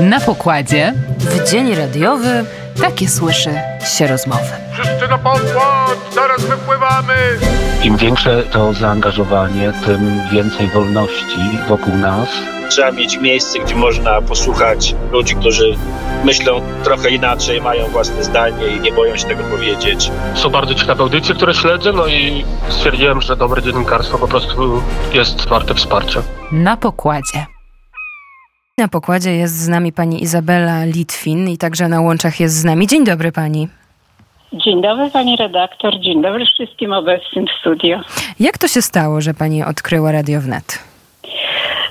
Na pokładzie W dzień radiowy takie słyszy się rozmowy. Wszyscy na pokład, zaraz wypływamy! Im większe to zaangażowanie, tym więcej wolności wokół nas. Trzeba mieć miejsce, gdzie można posłuchać ludzi, którzy myślą trochę inaczej, mają własne zdanie i nie boją się tego powiedzieć. Są bardzo ciekawe audycje, które śledzę, no i stwierdziłem, że dobre dziennikarstwo po prostu jest warte wsparcia. Na pokładzie. Na pokładzie jest z nami pani Izabela Litwin i także na łączach jest z nami. Dzień dobry pani. Dzień dobry pani redaktor, dzień dobry wszystkim obecnym w studio. Jak to się stało, że pani odkryła Radio Wnet?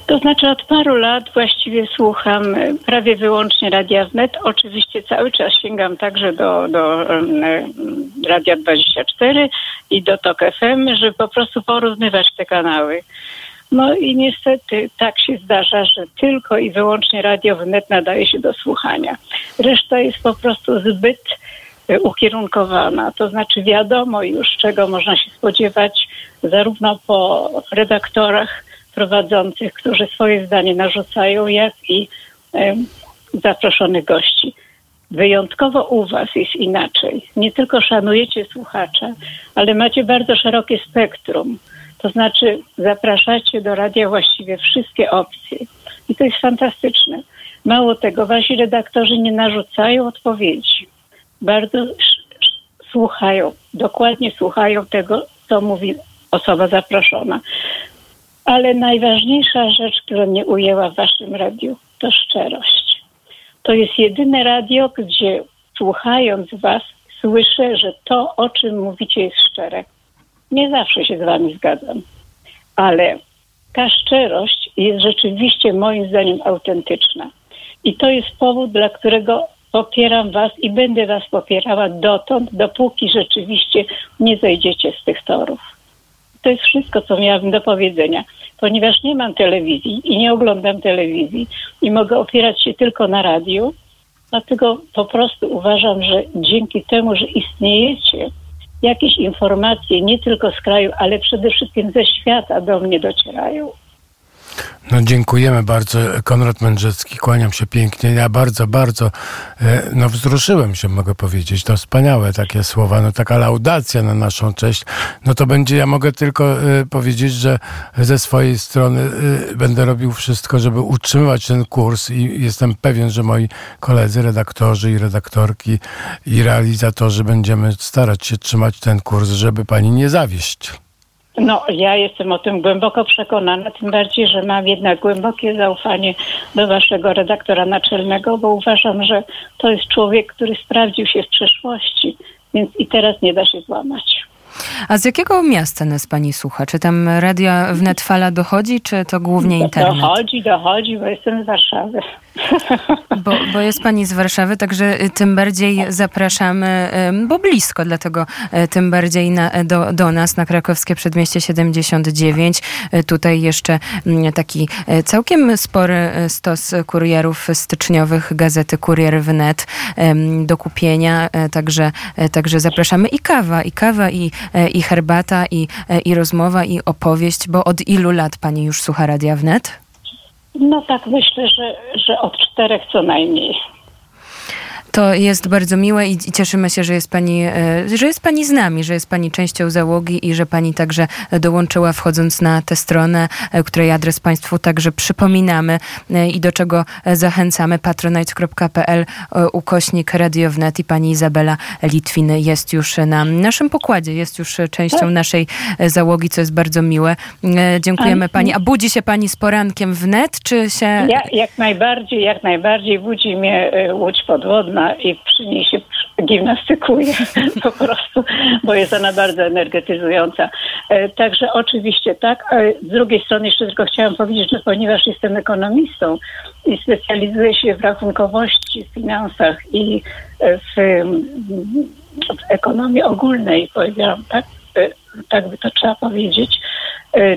To znaczy od paru lat właściwie słucham prawie wyłącznie Radia Wnet. Oczywiście cały czas sięgam także do, do Radia 24 i do TOK FM, żeby po prostu porównywać te kanały. No i niestety tak się zdarza, że tylko i wyłącznie Radio Wnet nadaje się do słuchania. Reszta jest po prostu zbyt e, ukierunkowana. To znaczy wiadomo już, czego można się spodziewać zarówno po redaktorach prowadzących, którzy swoje zdanie narzucają, jak i zaproszonych gości. Wyjątkowo u Was jest inaczej. Nie tylko szanujecie słuchacza, ale macie bardzo szerokie spektrum. To znaczy zapraszacie do radia właściwie wszystkie opcje. I to jest fantastyczne. Mało tego, wasi redaktorzy nie narzucają odpowiedzi. Bardzo słuchają, dokładnie słuchają tego, co mówi osoba zaproszona. Ale najważniejsza rzecz, która mnie ujęła w waszym radiu, to szczerość. To jest jedyne radio, gdzie słuchając was, słyszę, że to, o czym mówicie, jest szczere. Nie zawsze się z wami zgadzam, ale ta szczerość jest rzeczywiście moim zdaniem autentyczna. I to jest powód, dla którego popieram was i będę was popierała dotąd, dopóki rzeczywiście nie zejdziecie z tych torów. To jest wszystko, co miałabym do powiedzenia. Ponieważ nie mam telewizji i nie oglądam telewizji i mogę opierać się tylko na radiu, dlatego po prostu uważam, że dzięki temu, że istniejecie, jakieś informacje nie tylko z kraju, ale przede wszystkim ze świata do mnie docierają. No dziękujemy bardzo. Konrad Mędrzecki, kłaniam się pięknie. Ja bardzo, bardzo e, no wzruszyłem się, mogę powiedzieć. To wspaniałe takie słowa, no taka laudacja na naszą cześć. No to będzie, ja mogę tylko e, powiedzieć, że ze swojej strony e, będę robił wszystko, żeby utrzymywać ten kurs i jestem pewien, że moi koledzy, redaktorzy i redaktorki i realizatorzy będziemy starać się trzymać ten kurs, żeby pani nie zawieść. No, ja jestem o tym głęboko przekonana, tym bardziej, że mam jednak głębokie zaufanie do waszego redaktora naczelnego, bo uważam, że to jest człowiek, który sprawdził się w przeszłości, więc i teraz nie da się złamać. A z jakiego miasta nas pani słucha? Czy tam radia Wnet Fala dochodzi, czy to głównie internet? Dochodzi, dochodzi, bo jestem z Warszawy. Bo, bo jest pani z Warszawy, także y, tym bardziej zapraszamy, bo blisko, dlatego y, tym bardziej na, do, do nas na krakowskie przedmieście 79. Y, Tutaj jeszcze mm, taki całkiem spory stos kurierów styczniowych gazety Kurier Wnet do kupienia, także, także zapraszamy i kawa, i kawa, i, i herbata, i, i rozmowa, i opowieść, bo od ilu lat pani już słucha Radia Wnet? No tak myślę, że, że od czterech co najmniej. To jest bardzo miłe i, i cieszymy się, że jest, pani, e, że jest Pani z nami, że jest Pani częścią załogi i że Pani także dołączyła wchodząc na tę stronę, e, której adres Państwu także przypominamy e, i do czego zachęcamy. patronite.pl ukośnik radiownet i Pani Izabela Litwin jest już na naszym pokładzie, jest już częścią Tak. naszej załogi, co jest bardzo miłe. Dziękujemy Pani. A budzi się Pani z porankiem wnet, czy się... Ja, jak najbardziej, jak najbardziej budzi mnie łódź podwodna i przy niej się gimnastykuję po prostu, bo jest ona bardzo energetyzująca. E, Także oczywiście tak. Z drugiej strony jeszcze tylko chciałam powiedzieć, że ponieważ jestem ekonomistą i specjalizuję się w rachunkowości, w finansach i e, w, w ekonomii ogólnej, powiedziałam tak, e, tak by to trzeba powiedzieć,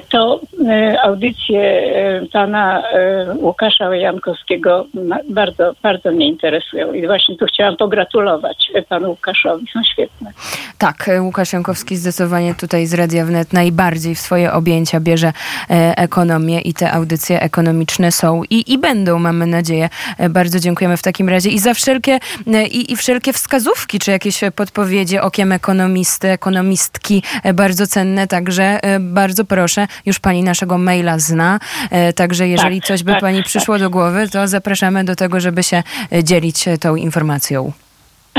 to e, audycje e, pana e, Łukasza Jankowskiego bardzo, bardzo mnie interesują i właśnie tu chciałam pogratulować e, panu Łukaszowi, są świetne. Tak, e, Łukasz Jankowski zdecydowanie tutaj z Radia Wnet najbardziej w swoje objęcia bierze e, ekonomię i te audycje ekonomiczne są i, i będą, mamy nadzieję. E, Bardzo dziękujemy w takim razie i za wszelkie e, i, i wszelkie wskazówki, czy jakieś e, podpowiedzi okiem ekonomisty, ekonomistki, e, bardzo cenne, także e, bardzo proszę, już pani naszego maila zna, e, także jeżeli Tak, coś by tak, pani tak. przyszło do głowy, to zapraszamy do tego, żeby się e, dzielić e, tą informacją.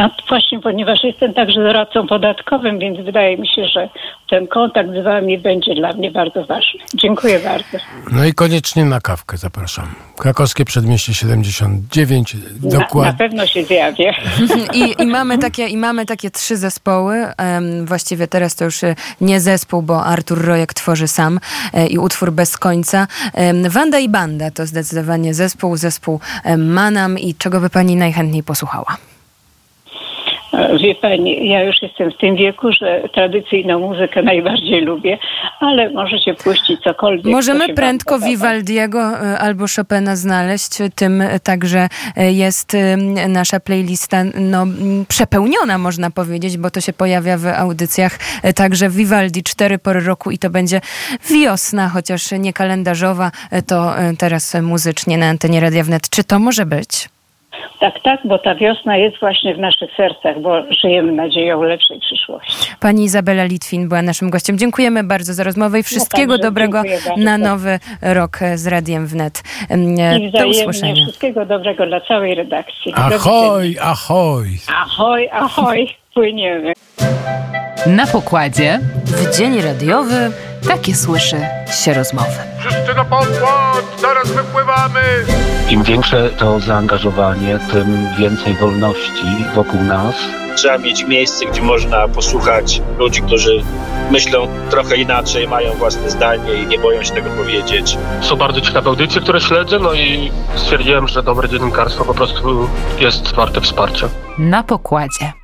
A właśnie, ponieważ jestem także doradcą podatkowym, więc wydaje mi się, że ten kontakt z wami będzie dla mnie bardzo ważny. Dziękuję bardzo. No i koniecznie na kawkę zapraszam. Krakowskie Przedmieście 79, Na, na dokładnie. pewno się zjawię. I, i, mamy takie, I mamy takie trzy zespoły. Właściwie teraz to już e, nie zespół, bo Artur Rojek tworzy sam e, i utwór bez końca. Wanda i Banda to zdecydowanie zespół, zespół Manam i czego by pani najchętniej posłuchała? E, Wie pani, ja już jestem w tym wieku, że tradycyjną muzykę najbardziej lubię, ale możecie puścić cokolwiek. co Możemy wam prędko. Vivaldiego e, albo Chopina znaleźć. Tym także e, jest e, nasza playlista no, przepełniona, można powiedzieć, bo to się pojawia w audycjach. E, Także Vivaldi, cztery pory roku i to będzie wiosna, chociaż nie kalendarzowa, e, to e, teraz muzycznie na antenie Radia Wnet. Czy to może być? Tak, tak, bo ta wiosna jest właśnie w naszych sercach, bo żyjemy nadzieją lepszej przyszłości. Pani Izabela Litwin była naszym gościem. Dziękujemy bardzo za rozmowę i wszystkiego także dobrego na nowy rok z Radiem Wnet. E, I Do usłyszenia. wszystkiego dobrego dla całej redakcji. Ahoj, ahoj. Ahoj, ahoj, płyniemy. Na pokładzie W dzień radiowy takie słyszy się rozmowy. Wszyscy na pokład, zaraz wypływamy! Im większe to zaangażowanie, tym więcej wolności wokół nas. Trzeba mieć miejsce, gdzie można posłuchać ludzi, którzy myślą trochę inaczej, mają własne zdanie i nie boją się tego powiedzieć. Są bardzo ciekawe audycje, które śledzę, no i stwierdziłem, że dobre dziennikarstwo po prostu jest warte wsparcia. Na pokładzie.